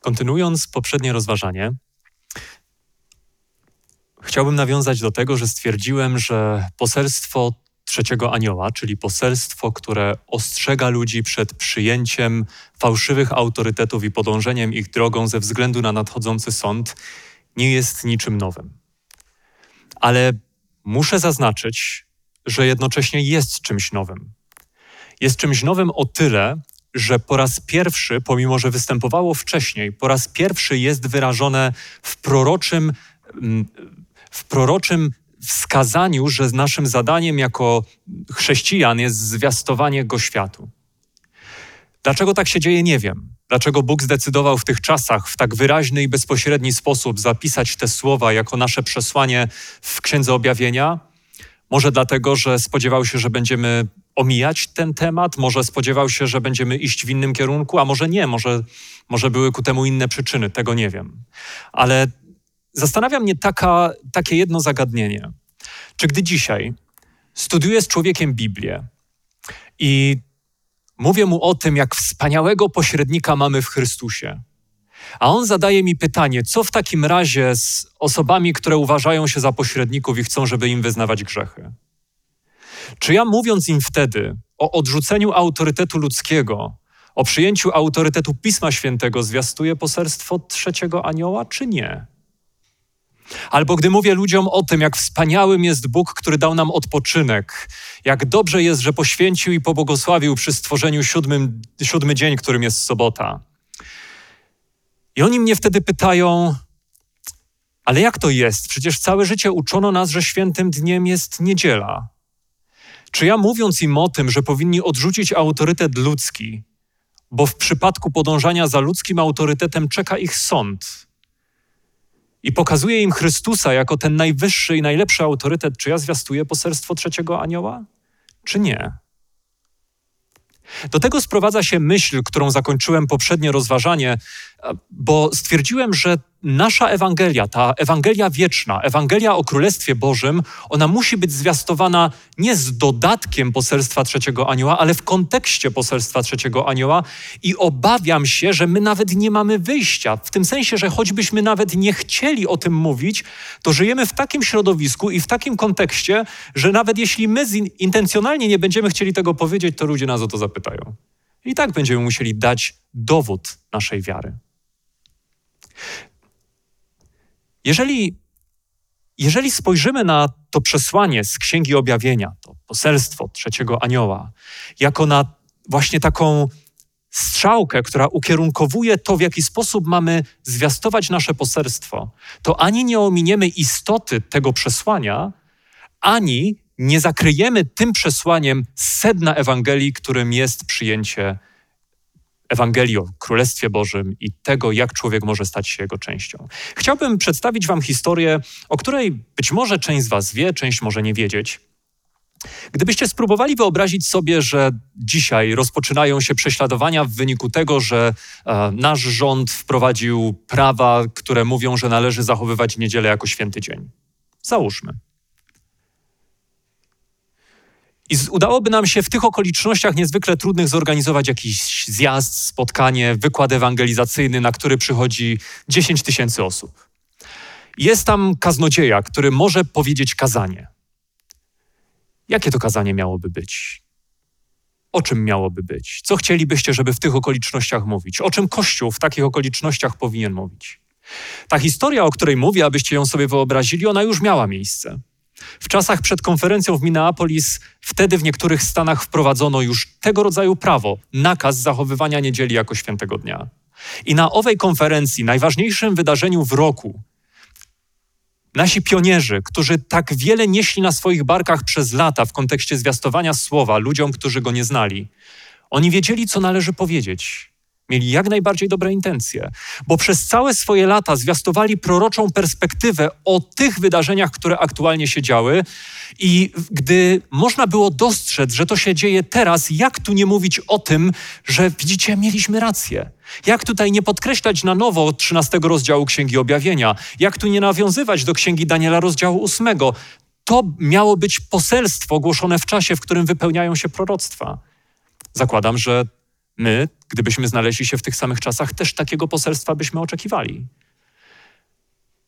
Kontynuując poprzednie rozważanie, chciałbym nawiązać do tego, że stwierdziłem, że poselstwo trzeciego anioła, czyli poselstwo, które ostrzega ludzi przed przyjęciem fałszywych autorytetów i podążeniem ich drogą ze względu na nadchodzący sąd, nie jest niczym nowym. Ale muszę zaznaczyć, że jednocześnie jest czymś nowym. Jest czymś nowym o tyle, że po raz pierwszy, pomimo że występowało wcześniej, po raz pierwszy jest wyrażone w proroczym, mm, w proroczym wskazaniu, że naszym zadaniem jako chrześcijan jest zwiastowanie go światu. Dlaczego tak się dzieje, nie wiem. Dlaczego Bóg zdecydował w tych czasach w tak wyraźny i bezpośredni sposób zapisać te słowa jako nasze przesłanie w Księdze Objawienia? Może dlatego, że spodziewał się, że będziemy omijać ten temat, może spodziewał się, że będziemy iść w innym kierunku, a może nie, może, może były ku temu inne przyczyny, tego nie wiem. Ale zastanawia mnie taka, takie jedno zagadnienie. Czy gdy dzisiaj studiuję z człowiekiem Biblię i mówię mu o tym, jak wspaniałego pośrednika mamy w Chrystusie, a on zadaje mi pytanie, co w takim razie z osobami, które uważają się za pośredników i chcą, żeby im wyznawać grzechy? Czy ja mówiąc im wtedy o odrzuceniu autorytetu ludzkiego, o przyjęciu autorytetu Pisma Świętego, zwiastuję poselstwo trzeciego anioła, czy nie? Albo gdy mówię ludziom o tym, jak wspaniałym jest Bóg, który dał nam odpoczynek, jak dobrze jest, że poświęcił i pobłogosławił przy stworzeniu siódmym, siódmy dzień, którym jest sobota. I oni mnie wtedy pytają, ale jak to jest? Przecież całe życie uczono nas, że świętym dniem jest niedziela. Czy ja mówiąc im o tym, że powinni odrzucić autorytet ludzki, bo w przypadku podążania za ludzkim autorytetem czeka ich sąd i pokazuje im Chrystusa jako ten najwyższy i najlepszy autorytet, czy ja zwiastuję poselstwo trzeciego anioła, czy nie? Do tego sprowadza się myśl, którą zakończyłem poprzednie rozważanie, bo stwierdziłem, że nasza Ewangelia, ta Ewangelia wieczna, Ewangelia o Królestwie Bożym, ona musi być zwiastowana nie z dodatkiem poselstwa trzeciego anioła, ale w kontekście poselstwa trzeciego anioła i obawiam się, że my nawet nie mamy wyjścia. W tym sensie, że choćbyśmy nawet nie chcieli o tym mówić, to żyjemy w takim środowisku i w takim kontekście, że nawet jeśli my intencjonalnie nie będziemy chcieli tego powiedzieć, to ludzie nas o to zapytają. I tak będziemy musieli dać dowód naszej wiary. Jeżeli, jeżeli spojrzymy na to przesłanie z Księgi Objawienia, to poselstwo trzeciego anioła, jako na właśnie taką strzałkę, która ukierunkowuje to, w jaki sposób mamy zwiastować nasze poselstwo, to ani nie ominiemy istoty tego przesłania, ani nie zakryjemy tym przesłaniem sedna Ewangelii, którym jest przyjęcie Ewangelii o Królestwie Bożym i tego, jak człowiek może stać się jego częścią. Chciałbym przedstawić Wam historię, o której być może część z Was wie, część może nie wiedzieć. Gdybyście spróbowali wyobrazić sobie, że dzisiaj rozpoczynają się prześladowania w wyniku tego, że e, nasz rząd wprowadził prawa, które mówią, że należy zachowywać niedzielę jako święty dzień. Załóżmy. I udałoby nam się w tych okolicznościach niezwykle trudnych zorganizować jakiś zjazd, spotkanie, wykład ewangelizacyjny, na który przychodzi 10 tysięcy osób. Jest tam kaznodzieja, który może powiedzieć kazanie. Jakie to kazanie miałoby być? O czym miałoby być? Co chcielibyście, żeby w tych okolicznościach mówić? O czym Kościół w takich okolicznościach powinien mówić? Ta historia, o której mówię, abyście ją sobie wyobrazili, ona już miała miejsce. W czasach przed konferencją w Minneapolis, wtedy w niektórych stanach wprowadzono już tego rodzaju prawo, nakaz zachowywania niedzieli jako świętego dnia. I na owej konferencji, najważniejszym wydarzeniu w roku, nasi pionierzy, którzy tak wiele nieśli na swoich barkach przez lata w kontekście zwiastowania słowa ludziom, którzy go nie znali, oni wiedzieli, co należy powiedzieć. Mieli jak najbardziej dobre intencje, bo przez całe swoje lata zwiastowali proroczą perspektywę o tych wydarzeniach, które aktualnie się działy. I gdy można było dostrzec, że to się dzieje teraz, jak tu nie mówić o tym, że widzicie, mieliśmy rację. Jak tutaj nie podkreślać na nowo 13 rozdziału Księgi Objawienia? Jak tu nie nawiązywać do Księgi Daniela rozdziału 8? To miało być poselstwo głoszone w czasie, w którym wypełniają się proroctwa. Zakładam, że my gdybyśmy znaleźli się w tych samych czasach, też takiego poselstwa byśmy oczekiwali.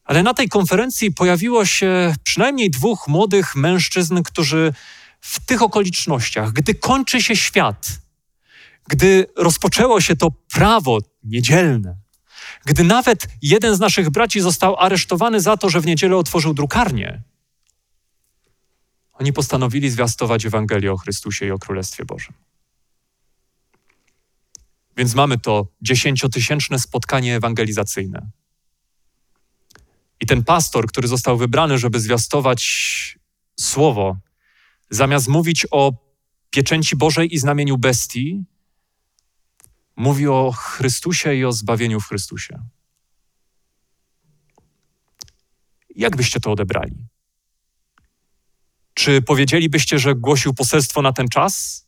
Ale na tej konferencji pojawiło się przynajmniej dwóch młodych mężczyzn, którzy w tych okolicznościach, gdy kończy się świat, gdy rozpoczęło się to prawo niedzielne, gdy nawet jeden z naszych braci został aresztowany za to, że w niedzielę otworzył drukarnię, oni postanowili zwiastować Ewangelię o Chrystusie i o Królestwie Bożym. Więc mamy to dziesięciotysięczne spotkanie ewangelizacyjne. I ten pastor, który został wybrany, żeby zwiastować słowo, zamiast mówić o pieczęci Bożej i znamieniu bestii, mówi o Chrystusie i o zbawieniu w Chrystusie. Jak byście to odebrali? Czy powiedzielibyście, że głosił poselstwo na ten czas?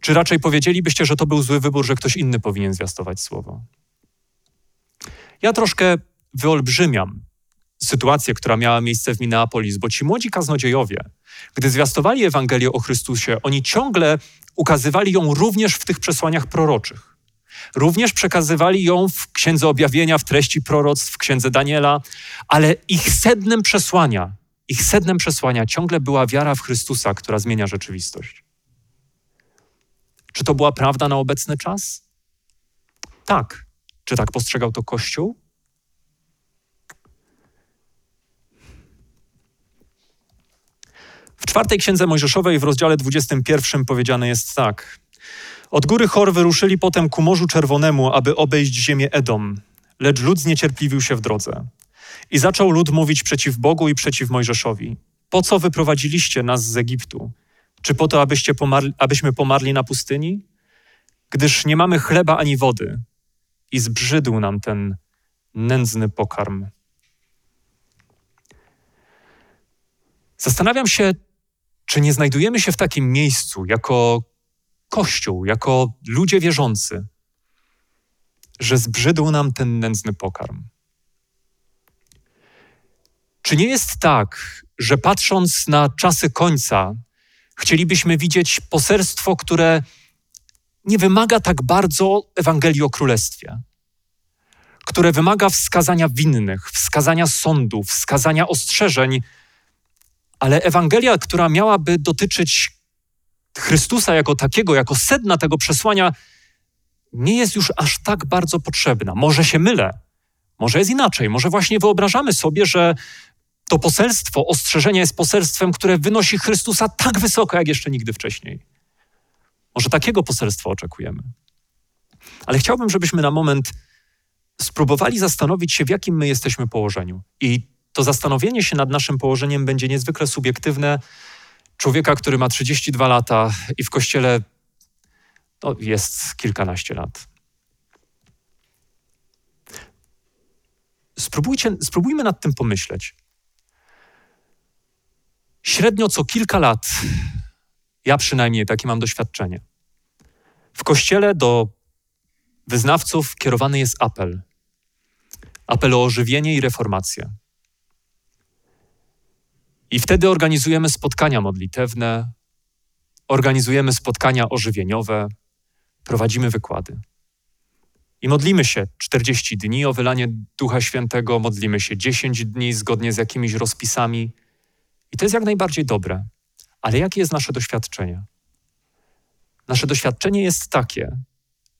Czy raczej powiedzielibyście, że to był zły wybór, że ktoś inny powinien zwiastować słowo? Ja troszkę wyolbrzymiam sytuację, która miała miejsce w Minneapolis, bo ci młodzi kaznodziejowie, gdy zwiastowali Ewangelię o Chrystusie, oni ciągle ukazywali ją również w tych przesłaniach proroczych. Również przekazywali ją w Księdze Objawienia, w treści proroctw, w Księdze Daniela, ale ich sednem przesłania, ich sednem przesłania ciągle była wiara w Chrystusa, która zmienia rzeczywistość. Czy to była prawda na obecny czas? Tak. Czy tak postrzegał to Kościół? W czwartej księdze Mojżeszowej w rozdziale 21 powiedziane jest tak. Od góry Chor wyruszyli potem ku Morzu Czerwonemu, aby obejść ziemię Edom, lecz lud zniecierpliwił się w drodze. I zaczął lud mówić przeciw Bogu i przeciw Mojżeszowi. Po co wyprowadziliście nas z Egiptu? Czy po to, abyście pomarli, abyśmy pomarli na pustyni? Gdyż nie mamy chleba ani wody i zbrzydł nam ten nędzny pokarm. Zastanawiam się, czy nie znajdujemy się w takim miejscu jako Kościół, jako ludzie wierzący, że zbrzydł nam ten nędzny pokarm? Czy nie jest tak, że patrząc na czasy końca, chcielibyśmy widzieć poselstwo, które nie wymaga tak bardzo Ewangelii o Królestwie, które wymaga wskazania winnych, wskazania sądów, wskazania ostrzeżeń, ale Ewangelia, która miałaby dotyczyć Chrystusa jako takiego, jako sedna tego przesłania, nie jest już aż tak bardzo potrzebna. Może się mylę, może jest inaczej, może właśnie wyobrażamy sobie, że to poselstwo, ostrzeżenie jest poselstwem, które wynosi Chrystusa tak wysoko, jak jeszcze nigdy wcześniej. Może takiego poselstwa oczekujemy. Ale chciałbym, żebyśmy na moment spróbowali zastanowić się, w jakim my jesteśmy położeniu. I to zastanowienie się nad naszym położeniem będzie niezwykle subiektywne. Człowieka, który ma 32 lata i w kościele no, jest kilkanaście lat. Spróbujcie, spróbujmy nad tym pomyśleć. Średnio co kilka lat, ja przynajmniej takie mam doświadczenie, w kościele do wyznawców kierowany jest apel. Apel o ożywienie i reformację. I wtedy organizujemy spotkania modlitewne, organizujemy spotkania ożywieniowe, prowadzimy wykłady. I modlimy się 40 dni o wylanie Ducha Świętego, modlimy się 10 dni zgodnie z jakimiś rozpisami. I to jest jak najbardziej dobre. Ale jakie jest nasze doświadczenie? Nasze doświadczenie jest takie,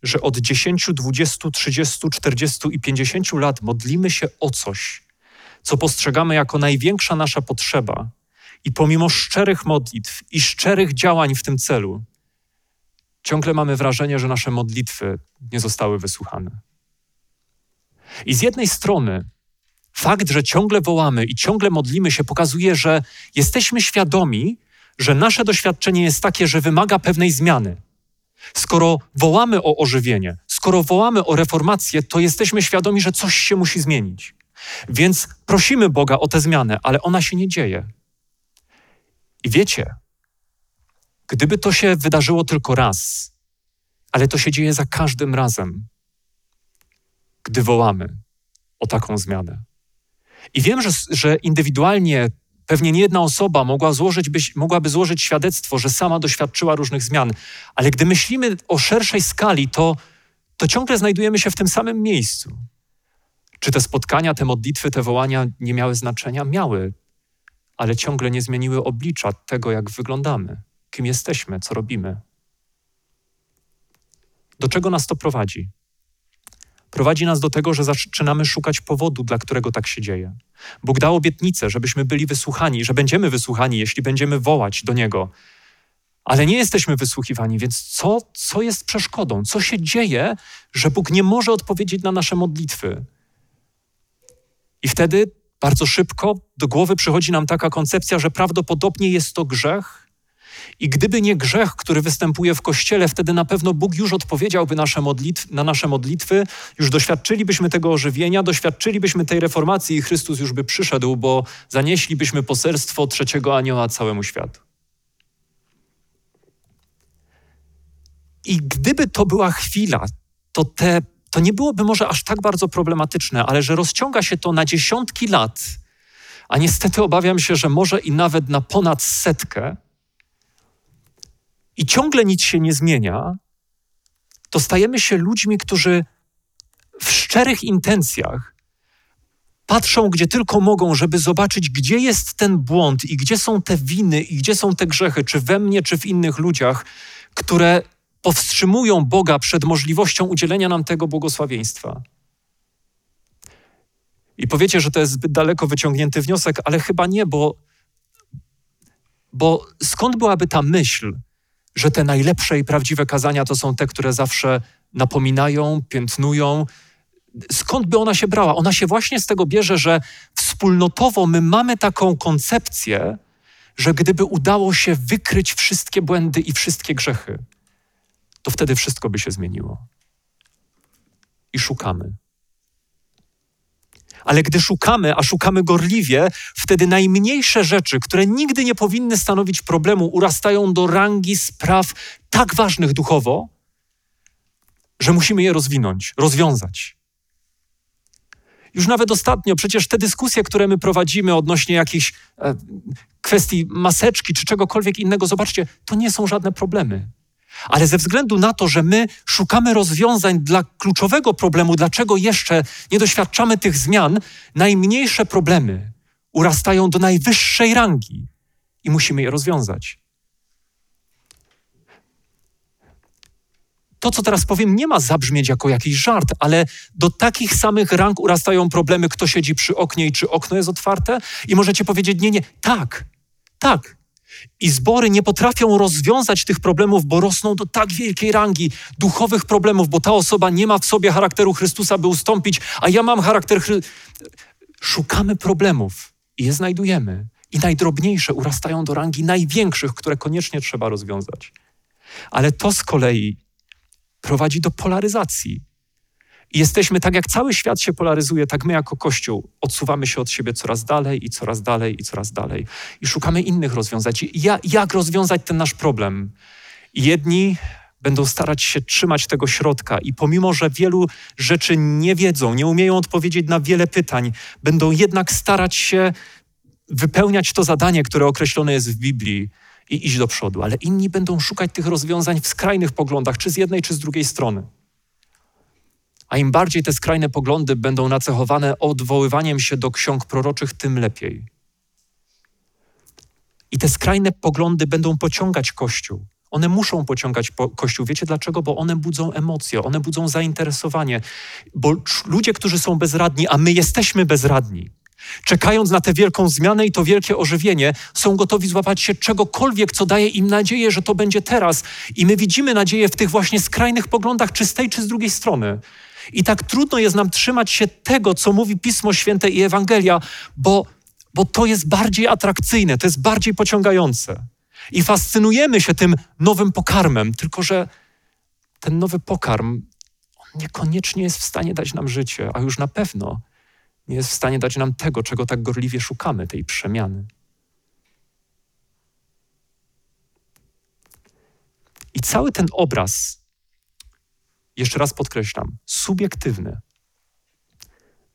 że od 10, 20, 30, 40 i 50 lat modlimy się o coś, co postrzegamy jako największa nasza potrzeba, i pomimo szczerych modlitw i szczerych działań w tym celu, ciągle mamy wrażenie, że nasze modlitwy nie zostały wysłuchane. I z jednej strony fakt, że ciągle wołamy i ciągle modlimy się, pokazuje, że jesteśmy świadomi, że nasze doświadczenie jest takie, że wymaga pewnej zmiany. Skoro wołamy o ożywienie, skoro wołamy o reformację, to jesteśmy świadomi, że coś się musi zmienić. Więc prosimy Boga o tę zmianę, ale ona się nie dzieje. I wiecie, gdyby to się wydarzyło tylko raz, ale to się dzieje za każdym razem, gdy wołamy o taką zmianę. I wiem, że, że indywidualnie Pewnie nie jedna osoba mogła złożyć, byś, mogłaby złożyć świadectwo, że sama doświadczyła różnych zmian, ale gdy myślimy o szerszej skali, to, to ciągle znajdujemy się w tym samym miejscu. Czy te spotkania, te modlitwy, te wołania nie miały znaczenia? Miały, ale ciągle nie zmieniły oblicza tego, jak wyglądamy, kim jesteśmy, co robimy. Do czego nas to prowadzi? Prowadzi nas do tego, że zaczynamy szukać powodu, dla którego tak się dzieje. Bóg dał obietnicę, żebyśmy byli wysłuchani, że będziemy wysłuchani, jeśli będziemy wołać do Niego. Ale nie jesteśmy wysłuchiwani, więc co, co jest przeszkodą? Co się dzieje, że Bóg nie może odpowiedzieć na nasze modlitwy? I wtedy bardzo szybko do głowy przychodzi nam taka koncepcja, że prawdopodobnie jest to grzech. I gdyby nie grzech, który występuje w kościele, wtedy na pewno Bóg już odpowiedziałby nasze modlitw, na nasze modlitwy, już doświadczylibyśmy tego ożywienia, doświadczylibyśmy tej reformacji i Chrystus już by przyszedł, bo zanieślibyśmy poselstwo trzeciego anioła całemu światu. I gdyby to była chwila, to te to nie byłoby może aż tak bardzo problematyczne, ale że rozciąga się to na dziesiątki lat, a niestety obawiam się, że może i nawet na ponad setkę, i ciągle nic się nie zmienia, to stajemy się ludźmi, którzy w szczerych intencjach patrzą, gdzie tylko mogą, żeby zobaczyć, gdzie jest ten błąd i gdzie są te winy i gdzie są te grzechy, czy we mnie, czy w innych ludziach, które powstrzymują Boga przed możliwością udzielenia nam tego błogosławieństwa. I powiecie, że to jest zbyt daleko wyciągnięty wniosek, ale chyba nie, bo, bo skąd byłaby ta myśl, że te najlepsze i prawdziwe kazania to są te, które zawsze napominają, piętnują? Skąd by ona się brała? Ona się właśnie z tego bierze, że wspólnotowo my mamy taką koncepcję, że gdyby udało się wykryć wszystkie błędy i wszystkie grzechy, to wtedy wszystko by się zmieniło. I szukamy. Ale gdy szukamy, a szukamy gorliwie, wtedy najmniejsze rzeczy, które nigdy nie powinny stanowić problemu, urastają do rangi spraw tak ważnych duchowo, że musimy je rozwinąć, rozwiązać. Już nawet ostatnio, przecież te dyskusje, które my prowadzimy odnośnie jakichś e, kwestii maseczki czy czegokolwiek innego, zobaczcie, to nie są żadne problemy. Ale ze względu na to, że my szukamy rozwiązań dla kluczowego problemu, dlaczego jeszcze nie doświadczamy tych zmian, najmniejsze problemy urastają do najwyższej rangi i musimy je rozwiązać. To, co teraz powiem, nie ma zabrzmieć jako jakiś żart, ale do takich samych rang urastają problemy, kto siedzi przy oknie i czy okno jest otwarte. I możecie powiedzieć: Nie, nie, tak, tak, i zbory nie potrafią rozwiązać tych problemów, bo rosną do tak wielkiej rangi duchowych problemów, bo ta osoba nie ma w sobie charakteru Chrystusa, by ustąpić, a ja mam charakter. Szukamy problemów i je znajdujemy. I najdrobniejsze urastają do rangi największych, które koniecznie trzeba rozwiązać. Ale to z kolei prowadzi do polaryzacji. I jesteśmy, tak jak cały świat się polaryzuje, tak my jako Kościół odsuwamy się od siebie coraz dalej i coraz dalej i coraz dalej. I szukamy innych rozwiązań. Ja, jak rozwiązać ten nasz problem? Jedni będą starać się trzymać tego środka i pomimo, że wielu rzeczy nie wiedzą, nie umieją odpowiedzieć na wiele pytań, będą jednak starać się wypełniać to zadanie, które określone jest w Biblii i iść do przodu. Ale inni będą szukać tych rozwiązań w skrajnych poglądach, czy z jednej, czy z drugiej strony. A im bardziej te skrajne poglądy będą nacechowane odwoływaniem się do ksiąg proroczych, tym lepiej. I te skrajne poglądy będą pociągać Kościół. One muszą pociągać po Kościół. Wiecie dlaczego? Bo one budzą emocje, one budzą zainteresowanie. Bo ludzie, którzy są bezradni, a my jesteśmy bezradni, czekając na tę wielką zmianę i to wielkie ożywienie, są gotowi złapać się czegokolwiek, co daje im nadzieję, że to będzie teraz. I my widzimy nadzieję w tych właśnie skrajnych poglądach, czy z tej, czy z drugiej strony. I tak trudno jest nam trzymać się tego, co mówi Pismo Święte i Ewangelia, bo, bo to jest bardziej atrakcyjne, to jest bardziej pociągające. I fascynujemy się tym nowym pokarmem, tylko że ten nowy pokarm on niekoniecznie jest w stanie dać nam życie, a już na pewno nie jest w stanie dać nam tego, czego tak gorliwie szukamy, tej przemiany. I cały ten obraz jeszcze raz podkreślam, subiektywny,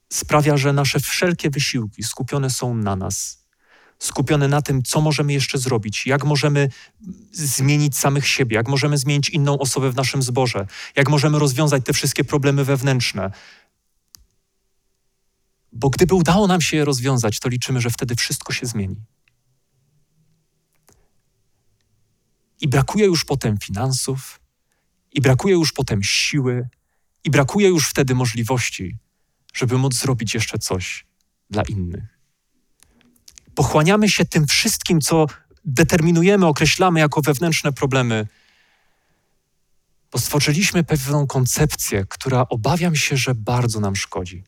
sprawia, że nasze wszelkie wysiłki skupione są na nas, skupione na tym, co możemy jeszcze zrobić, jak możemy zmienić samych siebie, jak możemy zmienić inną osobę w naszym zborze, jak możemy rozwiązać te wszystkie problemy wewnętrzne. Bo gdyby udało nam się je rozwiązać, to liczymy, że wtedy wszystko się zmieni. I brakuje już potem finansów, i brakuje już potem siły, i brakuje już wtedy możliwości, żeby móc zrobić jeszcze coś dla innych. Pochłaniamy się tym wszystkim, co determinujemy, określamy jako wewnętrzne problemy, bo stworzyliśmy pewną koncepcję, która obawiam się, że bardzo nam szkodzi.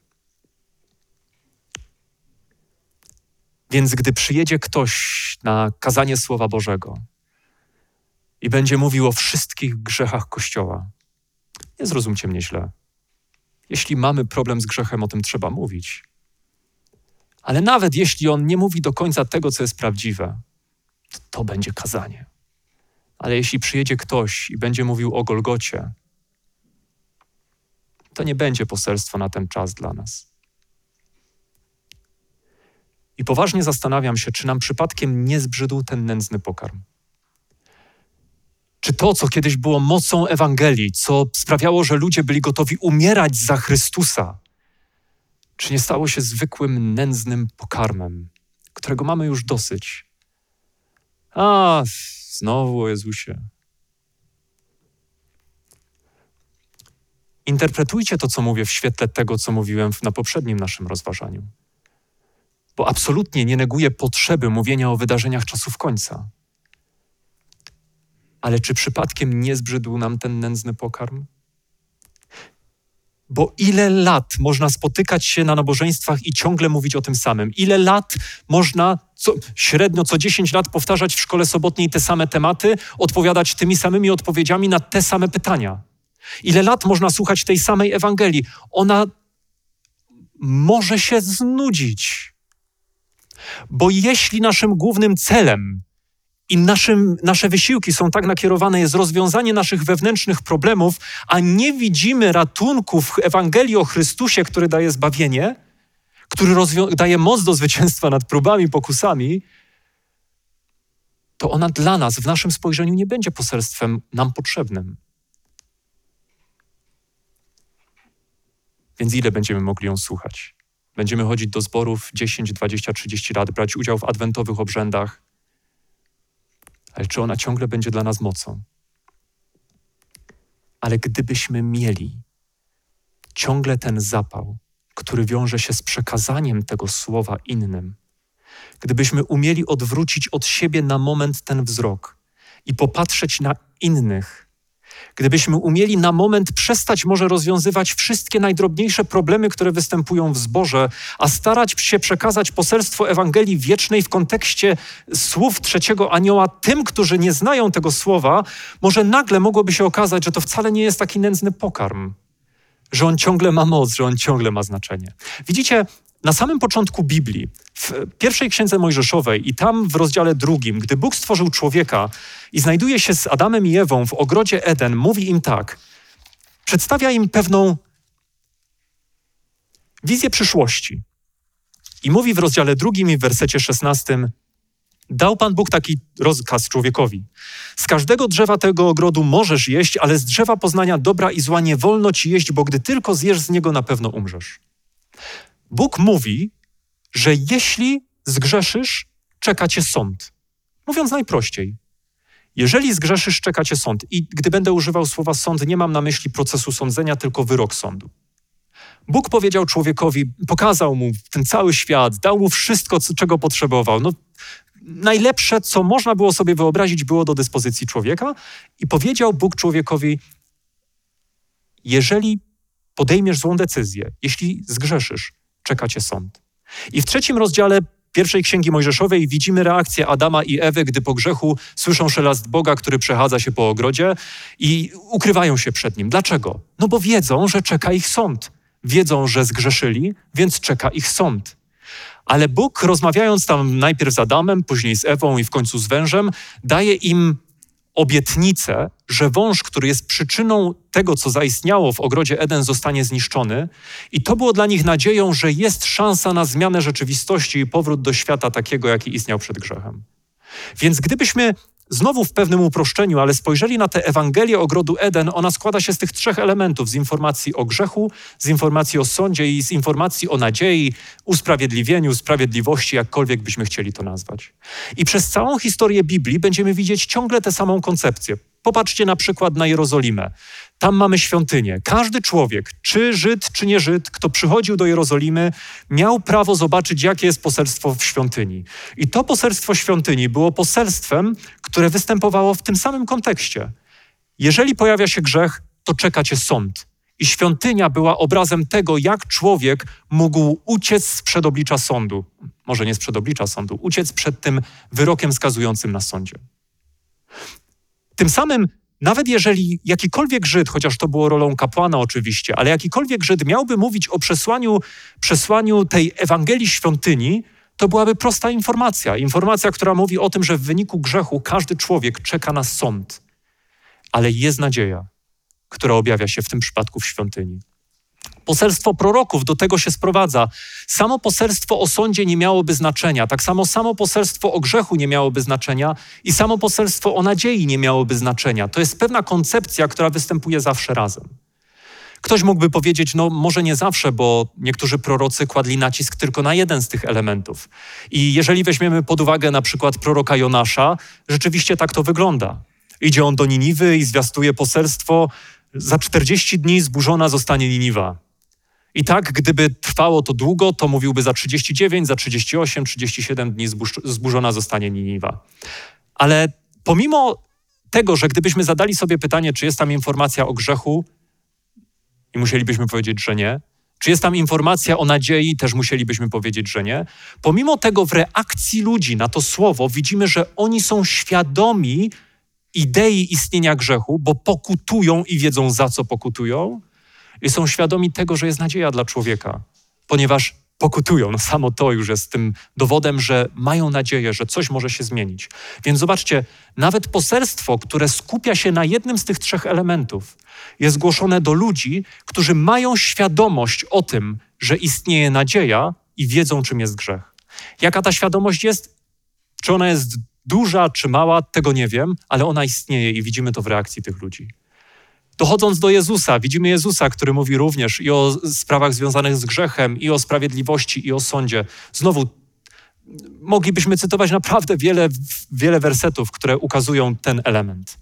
Więc gdy przyjedzie ktoś na kazanie Słowa Bożego i będzie mówił o wszystkich grzechach Kościoła, nie zrozumcie mnie źle. Jeśli mamy problem z grzechem, o tym trzeba mówić. Ale nawet jeśli on nie mówi do końca tego, co jest prawdziwe, to, to będzie kazanie. Ale jeśli przyjedzie ktoś i będzie mówił o Golgocie, to nie będzie poselstwo na ten czas dla nas. I poważnie zastanawiam się, czy nam przypadkiem nie zbrzydł ten nędzny pokarm. Czy to, co kiedyś było mocą Ewangelii, co sprawiało, że ludzie byli gotowi umierać za Chrystusa, czy nie stało się zwykłym nędznym pokarmem, którego mamy już dosyć? A, znowu o Jezusie. Interpretujcie to, co mówię, w świetle tego, co mówiłem na poprzednim naszym rozważaniu. Bo absolutnie nie neguję potrzeby mówienia o wydarzeniach czasów końca. Ale czy przypadkiem nie zbrzydł nam ten nędzny pokarm? Bo ile lat można spotykać się na nabożeństwach i ciągle mówić o tym samym? Ile lat można co, średnio co 10 lat powtarzać w szkole sobotniej te same tematy, odpowiadać tymi samymi odpowiedziami na te same pytania? Ile lat można słuchać tej samej Ewangelii? Ona może się znudzić. Bo jeśli naszym głównym celem i naszym, nasze wysiłki są tak nakierowane, jest rozwiązanie naszych wewnętrznych problemów, a nie widzimy ratunku w Ewangelii o Chrystusie, który daje zbawienie, który daje moc do zwycięstwa nad próbami, pokusami, to ona dla nas, w naszym spojrzeniu, nie będzie poselstwem nam potrzebnym. Więc ile będziemy mogli ją słuchać? Będziemy chodzić do zborów 10, 20, 30 lat, brać udział w adwentowych obrzędach, ale czy ona ciągle będzie dla nas mocą? Ale gdybyśmy mieli ciągle ten zapał, który wiąże się z przekazaniem tego słowa innym, gdybyśmy umieli odwrócić od siebie na moment ten wzrok i popatrzeć na innych, Gdybyśmy umieli na moment przestać może rozwiązywać wszystkie najdrobniejsze problemy, które występują w zborze, a starać się przekazać poselstwo Ewangelii wiecznej w kontekście słów trzeciego anioła tym, którzy nie znają tego słowa, może nagle mogłoby się okazać, że to wcale nie jest taki nędzny pokarm, że on ciągle ma moc, że on ciągle ma znaczenie. Widzicie, na samym początku Biblii, w pierwszej księdze Mojżeszowej i tam w rozdziale drugim, gdy Bóg stworzył człowieka i znajduje się z Adamem i Ewą w ogrodzie Eden, mówi im tak: przedstawia im pewną wizję przyszłości. I mówi w rozdziale drugim i w wersecie szesnastym: Dał Pan Bóg taki rozkaz człowiekowi. Z każdego drzewa tego ogrodu możesz jeść, ale z drzewa poznania dobra i zła nie wolno ci jeść, bo gdy tylko zjesz z niego, na pewno umrzesz. Bóg mówi, że jeśli zgrzeszysz, czeka cię sąd. Mówiąc najprościej, jeżeli zgrzeszysz, czeka cię sąd. I gdy będę używał słowa sąd, nie mam na myśli procesu sądzenia, tylko wyrok sądu. Bóg powiedział człowiekowi, pokazał mu ten cały świat, dał mu wszystko, czego potrzebował. No, najlepsze, co można było sobie wyobrazić, było do dyspozycji człowieka, i powiedział Bóg człowiekowi: Jeżeli podejmiesz złą decyzję, jeśli zgrzeszysz, czeka cię sąd. I w trzecim rozdziale pierwszej księgi Mojżeszowej widzimy reakcję Adama i Ewy, gdy po grzechu słyszą szelast Boga, który przechadza się po ogrodzie i ukrywają się przed nim. Dlaczego? No bo wiedzą, że czeka ich sąd. Wiedzą, że zgrzeszyli, więc czeka ich sąd. Ale Bóg, rozmawiając tam najpierw z Adamem, później z Ewą i w końcu z wężem, daje im obietnicę, że wąż, który jest przyczyną tego, co zaistniało w ogrodzie Eden, zostanie zniszczony. I to było dla nich nadzieją, że jest szansa na zmianę rzeczywistości i powrót do świata takiego, jaki istniał przed grzechem. Więc gdybyśmy Znowu w pewnym uproszczeniu, ale spojrzeli na tę Ewangelię ogrodu Eden, ona składa się z tych trzech elementów: z informacji o grzechu, z informacji o sądzie i z informacji o nadziei, usprawiedliwieniu, sprawiedliwości, jakkolwiek byśmy chcieli to nazwać. I przez całą historię Biblii będziemy widzieć ciągle tę samą koncepcję. Popatrzcie na przykład na Jerozolimę. Tam mamy świątynię. Każdy człowiek, czy Żyd, czy nie Żyd, kto przychodził do Jerozolimy, miał prawo zobaczyć, jakie jest poselstwo w świątyni. I to poselstwo świątyni było poselstwem, które występowało w tym samym kontekście. Jeżeli pojawia się grzech, to czeka cię sąd. I świątynia była obrazem tego, jak człowiek mógł uciec sprzed oblicza sądu. Może nie sprzed oblicza sądu, uciec przed tym wyrokiem skazującym na sądzie. Tym samym nawet jeżeli jakikolwiek Żyd, chociaż to było rolą kapłana oczywiście, ale jakikolwiek Żyd miałby mówić o przesłaniu, przesłaniu tej Ewangelii świątyni, to byłaby prosta informacja. Informacja, która mówi o tym, że w wyniku grzechu każdy człowiek czeka na sąd. Ale jest nadzieja, która objawia się w tym przypadku w świątyni. Poselstwo proroków do tego się sprowadza. Samo poselstwo o sądzie nie miałoby znaczenia, tak samo samo poselstwo o grzechu nie miałoby znaczenia i samo poselstwo o nadziei nie miałoby znaczenia. To jest pewna koncepcja, która występuje zawsze razem. Ktoś mógłby powiedzieć, no może nie zawsze, bo niektórzy prorocy kładli nacisk tylko na jeden z tych elementów. I jeżeli weźmiemy pod uwagę na przykład proroka Jonasza, rzeczywiście tak to wygląda. Idzie on do Niniwy i zwiastuje poselstwo, za 40 dni zburzona zostanie Niniwa. I tak, gdyby trwało to długo, to mówiłby za 39, za 38, 37 dni zburzona zostanie Niniwa. Ale pomimo tego, że gdybyśmy zadali sobie pytanie, czy jest tam informacja o grzechu, i musielibyśmy powiedzieć, że nie, czy jest tam informacja o nadziei, też musielibyśmy powiedzieć, że nie. Pomimo tego, w reakcji ludzi na to słowo widzimy, że oni są świadomi idei istnienia grzechu, bo pokutują i wiedzą, za co pokutują, i są świadomi tego, że jest nadzieja dla człowieka, ponieważ pokutują. No samo to już jest tym dowodem, że mają nadzieję, że coś może się zmienić. Więc zobaczcie, nawet poselstwo, które skupia się na jednym z tych trzech elementów, jest głoszone do ludzi, którzy mają świadomość o tym, że istnieje nadzieja i wiedzą, czym jest grzech. Jaka ta świadomość jest? Czy ona jest duża, czy mała, tego nie wiem, ale ona istnieje i widzimy to w reakcji tych ludzi. Dochodząc do Jezusa, widzimy Jezusa, który mówi również i o sprawach związanych z grzechem, i o sprawiedliwości, i o sądzie. Znowu, moglibyśmy cytować naprawdę wiele, wiele wersetów, które ukazują ten element.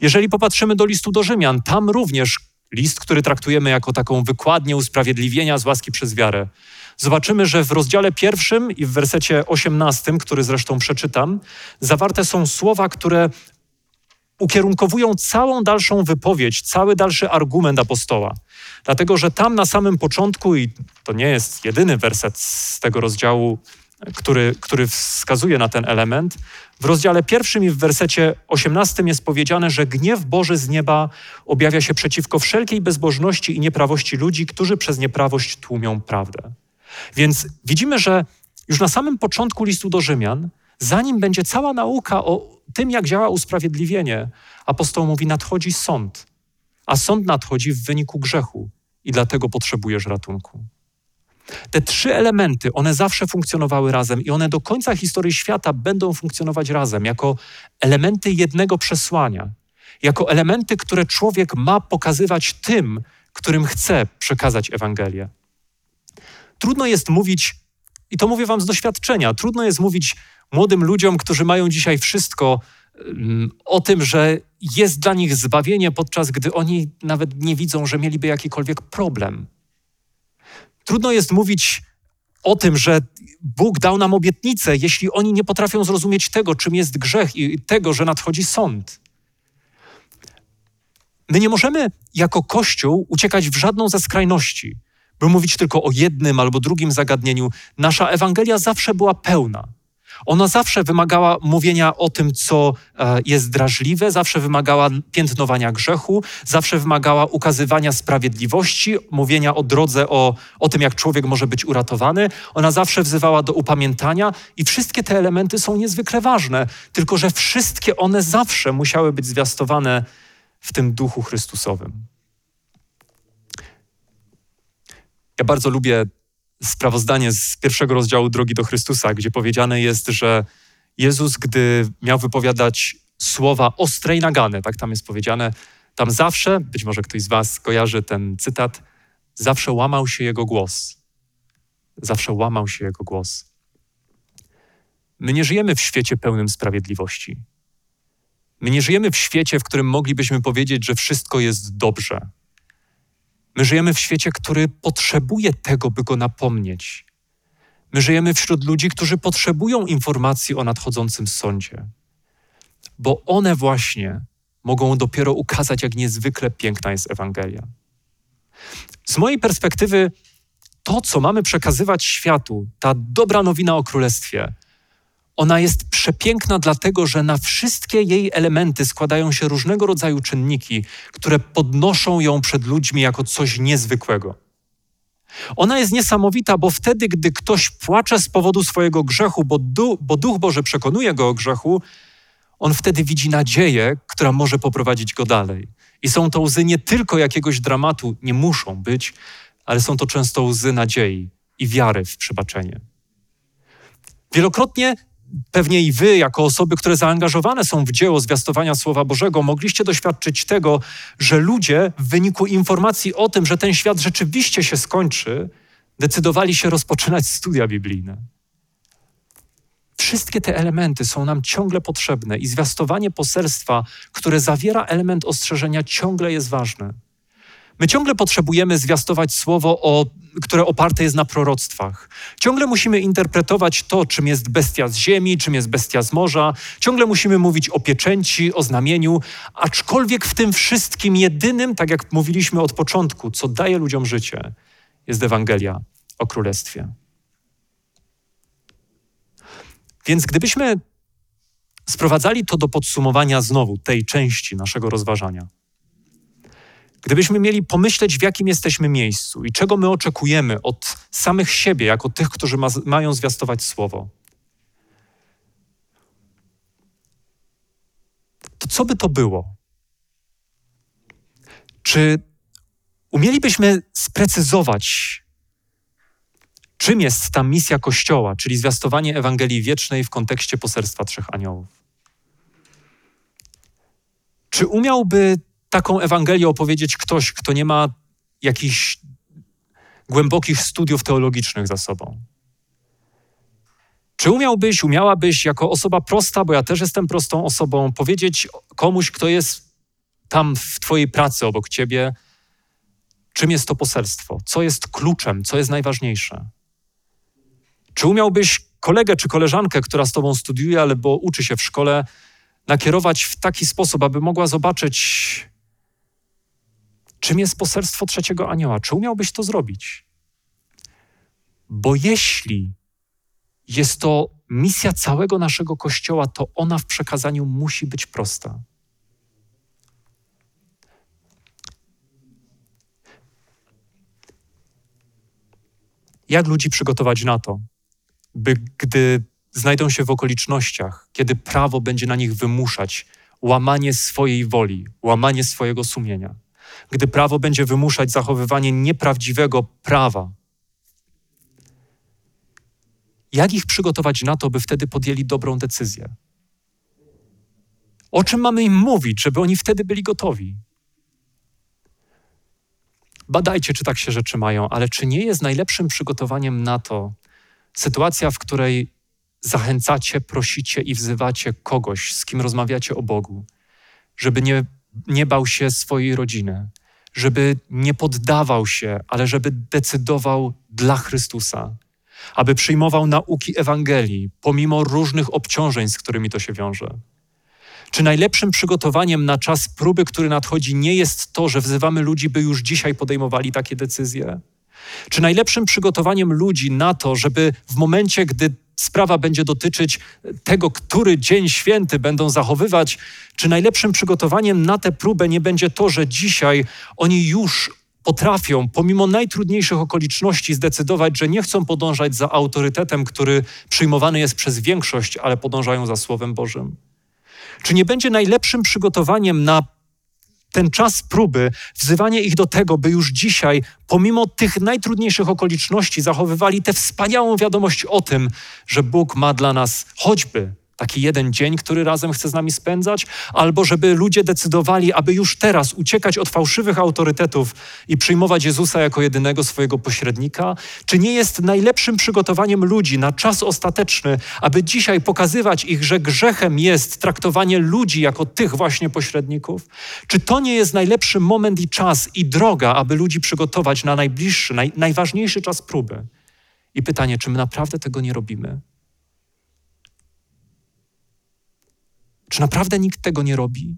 Jeżeli popatrzymy do listu do Rzymian, tam również list, który traktujemy jako taką wykładnię usprawiedliwienia z łaski przez wiarę. Zobaczymy, że w rozdziale pierwszym i w wersecie osiemnastym, który zresztą przeczytam, zawarte są słowa, które ukierunkowują całą dalszą wypowiedź, cały dalszy argument apostoła. Dlatego, że tam na samym początku, i to nie jest jedyny werset z tego rozdziału, który, który wskazuje na ten element, w rozdziale pierwszym i w wersecie osiemnastym jest powiedziane, że gniew Boży z nieba objawia się przeciwko wszelkiej bezbożności i nieprawości ludzi, którzy przez nieprawość tłumią prawdę. Więc widzimy, że już na samym początku listu do Rzymian, zanim będzie cała nauka o tym, jak działa usprawiedliwienie, apostoł mówi: nadchodzi sąd, a sąd nadchodzi w wyniku grzechu i dlatego potrzebujesz ratunku. Te trzy elementy, one zawsze funkcjonowały razem i one do końca historii świata będą funkcjonować razem, jako elementy jednego przesłania, jako elementy, które człowiek ma pokazywać tym, którym chce przekazać Ewangelię. Trudno jest mówić, i to mówię Wam z doświadczenia, trudno jest mówić młodym ludziom, którzy mają dzisiaj wszystko, mm, o tym, że jest dla nich zbawienie, podczas gdy oni nawet nie widzą, że mieliby jakikolwiek problem. Trudno jest mówić o tym, że Bóg dał nam obietnicę, jeśli oni nie potrafią zrozumieć tego, czym jest grzech i tego, że nadchodzi sąd. My nie możemy jako Kościół uciekać w żadną ze skrajności, by mówić tylko o jednym albo drugim zagadnieniu. Nasza Ewangelia zawsze była pełna. Ona zawsze wymagała mówienia o tym, co e, jest drażliwe, zawsze wymagała piętnowania grzechu, zawsze wymagała ukazywania sprawiedliwości, mówienia o drodze, o, o tym, jak człowiek może być uratowany. Ona zawsze wzywała do upamiętania i wszystkie te elementy są niezwykle ważne, tylko że wszystkie one zawsze musiały być zwiastowane w tym duchu Chrystusowym. Ja bardzo lubię sprawozdanie z pierwszego rozdziału Drogi do Chrystusa, gdzie powiedziane jest, że Jezus, gdy miał wypowiadać słowa ostre i nagane, tak tam jest powiedziane, tam zawsze, być może ktoś z Was kojarzy ten cytat, zawsze łamał się jego głos. Zawsze łamał się jego głos. My nie żyjemy w świecie pełnym sprawiedliwości. My nie żyjemy w świecie, w którym moglibyśmy powiedzieć, że wszystko jest dobrze. My żyjemy w świecie, który potrzebuje tego, by go napomnieć. My żyjemy wśród ludzi, którzy potrzebują informacji o nadchodzącym sądzie, bo one właśnie mogą dopiero ukazać, jak niezwykle piękna jest Ewangelia. Z mojej perspektywy, to, co mamy przekazywać światu, ta dobra nowina o Królestwie, ona jest przepiękna, dlatego że na wszystkie jej elementy składają się różnego rodzaju czynniki, które podnoszą ją przed ludźmi jako coś niezwykłego. Ona jest niesamowita, bo wtedy, gdy ktoś płacze z powodu swojego grzechu, bo, du, bo Duch Boży przekonuje go o grzechu, on wtedy widzi nadzieję, która może poprowadzić go dalej. I są to łzy nie tylko jakiegoś dramatu, nie muszą być, ale są to często łzy nadziei i wiary w przebaczenie. Wielokrotnie pewnie i wy, jako osoby, które zaangażowane są w dzieło zwiastowania Słowa Bożego, mogliście doświadczyć tego, że ludzie w wyniku informacji o tym, że ten świat rzeczywiście się skończy, decydowali się rozpoczynać studia biblijne. Wszystkie te elementy są nam ciągle potrzebne i zwiastowanie poselstwa, które zawiera element ostrzeżenia, ciągle jest ważne. My ciągle potrzebujemy zwiastować słowo, o, które oparte jest na proroctwach. Ciągle musimy interpretować to, czym jest bestia z ziemi, czym jest bestia z morza. Ciągle musimy mówić o pieczęci, o znamieniu, aczkolwiek w tym wszystkim jedynym, tak jak mówiliśmy od początku, co daje ludziom życie, jest Ewangelia o Królestwie. Więc gdybyśmy sprowadzali to do podsumowania znowu tej części naszego rozważania, Gdybyśmy mieli pomyśleć, w jakim jesteśmy miejscu i czego my oczekujemy od samych siebie, jako tych, którzy ma, mają zwiastować Słowo, to co by to było? Czy umielibyśmy sprecyzować, czym jest ta misja Kościoła, czyli zwiastowanie Ewangelii Wiecznej w kontekście poselstwa Trzech Aniołów? Czy umiałby taką Ewangelię opowiedzieć ktoś, kto nie ma jakichś głębokich studiów teologicznych za sobą? Czy umiałbyś, umiałabyś jako osoba prosta, bo ja też jestem prostą osobą, powiedzieć komuś, kto jest tam w Twojej pracy obok Ciebie, czym jest to poselstwo, co jest kluczem, co jest najważniejsze? Czy umiałbyś kolegę czy koleżankę, która z Tobą studiuje albo uczy się w szkole, nakierować w taki sposób, aby mogła zobaczyć Czym jest poselstwo trzeciego anioła? Czy umiałbyś to zrobić? Bo jeśli jest to misja całego naszego kościoła, to ona w przekazaniu musi być prosta. Jak ludzi przygotować na to, by gdy znajdą się w okolicznościach, kiedy prawo będzie na nich wymuszać łamanie swojej woli, łamanie swojego sumienia, gdy prawo będzie wymuszać zachowywanie nieprawdziwego prawa. Jak ich przygotować na to, by wtedy podjęli dobrą decyzję? O czym mamy im mówić, żeby oni wtedy byli gotowi? Badajcie, czy tak się rzeczy mają, ale czy nie jest najlepszym przygotowaniem na to sytuacja, w której zachęcacie, prosicie i wzywacie kogoś, z kim rozmawiacie o Bogu, żeby nie nie bał się swojej rodziny, żeby nie poddawał się, ale żeby decydował dla Chrystusa, aby przyjmował nauki Ewangelii, pomimo różnych obciążeń, z którymi to się wiąże. Czy najlepszym przygotowaniem na czas próby, który nadchodzi, nie jest to, że wzywamy ludzi, by już dzisiaj podejmowali takie decyzje? Czy najlepszym przygotowaniem ludzi na to, żeby w momencie, gdy sprawa będzie dotyczyć tego, który dzień święty będą zachowywać, czy najlepszym przygotowaniem na tę próbę nie będzie to, że dzisiaj oni już potrafią, pomimo najtrudniejszych okoliczności, zdecydować, że nie chcą podążać za autorytetem, który przyjmowany jest przez większość, ale podążają za Słowem Bożym? Czy nie będzie najlepszym przygotowaniem na ten czas próby, wzywanie ich do tego, by już dzisiaj, pomimo tych najtrudniejszych okoliczności, zachowywali tę wspaniałą wiadomość o tym, że Bóg ma dla nas choćby taki jeden dzień, który razem chce z nami spędzać, albo żeby ludzie decydowali, aby już teraz uciekać od fałszywych autorytetów i przyjmować Jezusa jako jedynego swojego pośrednika? Czy nie jest najlepszym przygotowaniem ludzi na czas ostateczny, aby dzisiaj pokazywać ich, że grzechem jest traktowanie ludzi jako tych właśnie pośredników? Czy to nie jest najlepszy moment i czas i droga, aby ludzi przygotować na najbliższy, naj, najważniejszy czas próby? I pytanie, czy my naprawdę tego nie robimy? Czy naprawdę nikt tego nie robi?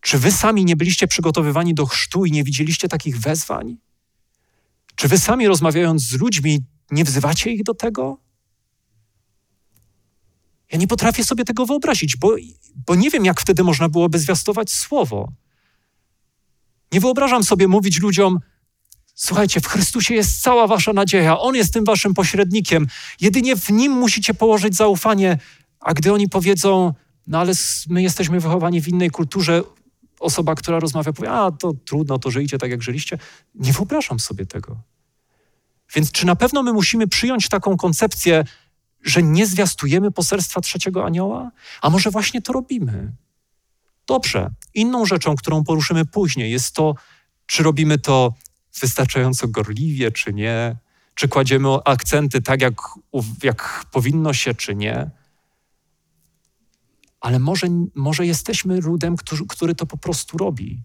Czy wy sami nie byliście przygotowywani do chrztu i nie widzieliście takich wezwań? Czy wy sami rozmawiając z ludźmi nie wzywacie ich do tego? Ja nie potrafię sobie tego wyobrazić, bo, bo nie wiem, jak wtedy można byłoby zwiastować słowo. Nie wyobrażam sobie mówić ludziom: Słuchajcie, w Chrystusie jest cała wasza nadzieja, On jest tym waszym pośrednikiem. Jedynie w Nim musicie położyć zaufanie. A gdy oni powiedzą, no ale my jesteśmy wychowani w innej kulturze, osoba, która rozmawia, powie, a to trudno, to żyjcie tak, jak żyliście. Nie wyobrażam sobie tego. Więc czy na pewno my musimy przyjąć taką koncepcję, że nie zwiastujemy poselstwa trzeciego anioła? A może właśnie to robimy? Dobrze. Inną rzeczą, którą poruszymy później, jest to, czy robimy to wystarczająco gorliwie, czy nie, czy kładziemy akcenty tak, jak, jak powinno się, czy nie ale może, może jesteśmy ludem, który, który to po prostu robi.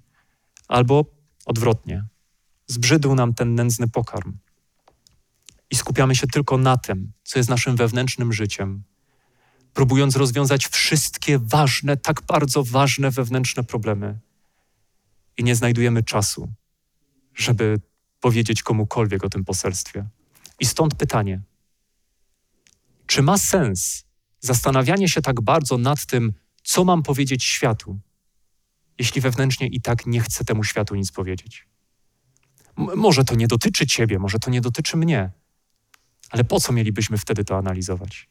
Albo odwrotnie. Zbrzydł nam ten nędzny pokarm. I skupiamy się tylko na tym, co jest naszym wewnętrznym życiem, próbując rozwiązać wszystkie ważne, tak bardzo ważne wewnętrzne problemy. I nie znajdujemy czasu, żeby powiedzieć komukolwiek o tym poselstwie. I stąd pytanie: czy ma sens zastanawianie się tak bardzo nad tym, co mam powiedzieć światu, jeśli wewnętrznie i tak nie chcę temu światu nic powiedzieć. M może to nie dotyczy ciebie, może to nie dotyczy mnie, ale po co mielibyśmy wtedy to analizować?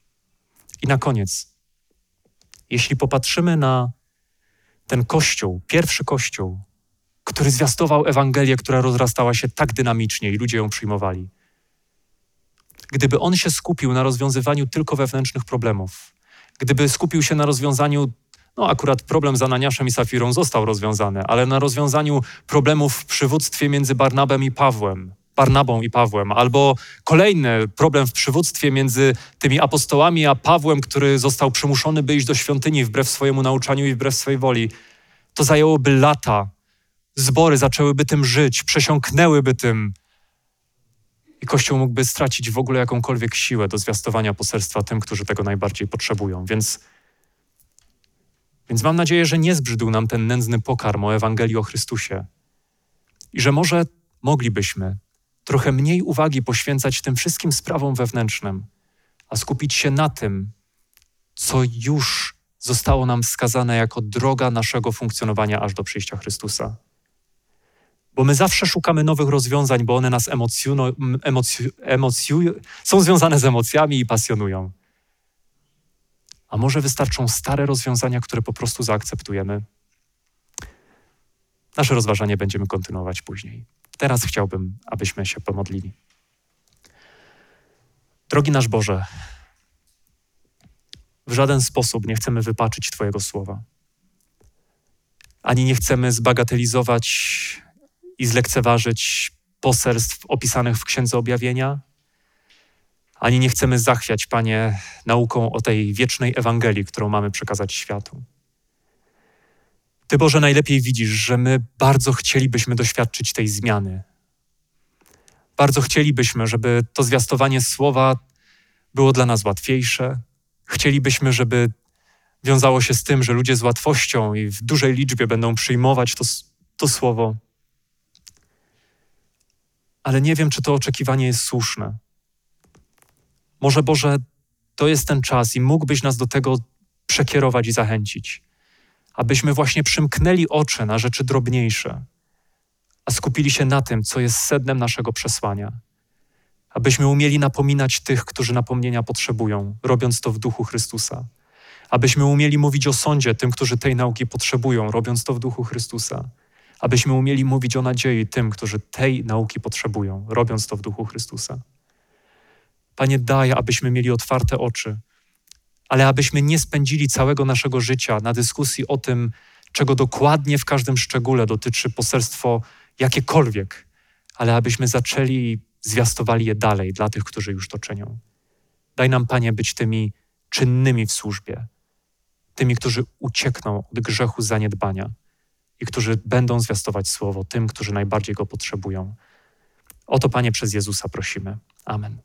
I na koniec, jeśli popatrzymy na ten kościół, pierwszy kościół, który zwiastował Ewangelię, która rozrastała się tak dynamicznie i ludzie ją przyjmowali, gdyby on się skupił na rozwiązywaniu tylko wewnętrznych problemów, gdyby skupił się na rozwiązaniu, no akurat problem z Ananiaszem i Safirą został rozwiązany, ale na rozwiązaniu problemów w przywództwie między Barnabem i Pawłem, Barnabą i Pawłem, albo kolejny problem w przywództwie między tymi apostołami a Pawłem, który został przymuszony, by iść do świątyni wbrew swojemu nauczaniu i wbrew swojej woli. To zajęłoby lata. Zbory zaczęłyby tym żyć, przesiąknęłyby tym, i Kościół mógłby stracić w ogóle jakąkolwiek siłę do zwiastowania poselstwa tym, którzy tego najbardziej potrzebują. Więc, więc mam nadzieję, że nie zbrzydł nam ten nędzny pokarm o Ewangelii o Chrystusie i że może moglibyśmy trochę mniej uwagi poświęcać tym wszystkim sprawom wewnętrznym, a skupić się na tym, co już zostało nam wskazane jako droga naszego funkcjonowania aż do przyjścia Chrystusa. Bo my zawsze szukamy nowych rozwiązań, bo one nas emocjują, emocju, emocju, są związane z emocjami i pasjonują. A może wystarczą stare rozwiązania, które po prostu zaakceptujemy? Nasze rozważanie będziemy kontynuować później. Teraz chciałbym, abyśmy się pomodlili. Drogi nasz Boże, w żaden sposób nie chcemy wypaczyć Twojego słowa, ani nie chcemy zbagatelizować i zlekceważyć poselstw opisanych w Księdze Objawienia, ani nie chcemy zachwiać, Panie, nauką o tej wiecznej Ewangelii, którą mamy przekazać światu. Ty, Boże, najlepiej widzisz, że my bardzo chcielibyśmy doświadczyć tej zmiany. Bardzo chcielibyśmy, żeby to zwiastowanie słowa było dla nas łatwiejsze. Chcielibyśmy, żeby wiązało się z tym, że ludzie z łatwością i w dużej liczbie będą przyjmować to, to słowo ale nie wiem, czy to oczekiwanie jest słuszne. Może Boże, to jest ten czas i mógłbyś nas do tego przekierować i zachęcić, abyśmy właśnie przymknęli oczy na rzeczy drobniejsze, a skupili się na tym, co jest sednem naszego przesłania. Abyśmy umieli napominać tych, którzy napomnienia potrzebują, robiąc to w duchu Chrystusa. Abyśmy umieli mówić o sądzie tym, którzy tej nauki potrzebują, robiąc to w duchu Chrystusa. Abyśmy umieli mówić o nadziei tym, którzy tej nauki potrzebują, robiąc to w duchu Chrystusa. Panie, daj, abyśmy mieli otwarte oczy, ale abyśmy nie spędzili całego naszego życia na dyskusji o tym, czego dokładnie w każdym szczególe dotyczy poselstwo jakiekolwiek, ale abyśmy zaczęli i zwiastowali je dalej dla tych, którzy już to czynią. Daj nam, Panie, być tymi czynnymi w służbie, tymi, którzy uciekną od grzechu zaniedbania i którzy będą zwiastować słowo tym, którzy najbardziej go potrzebują. O to, Panie, przez Jezusa prosimy. Amen.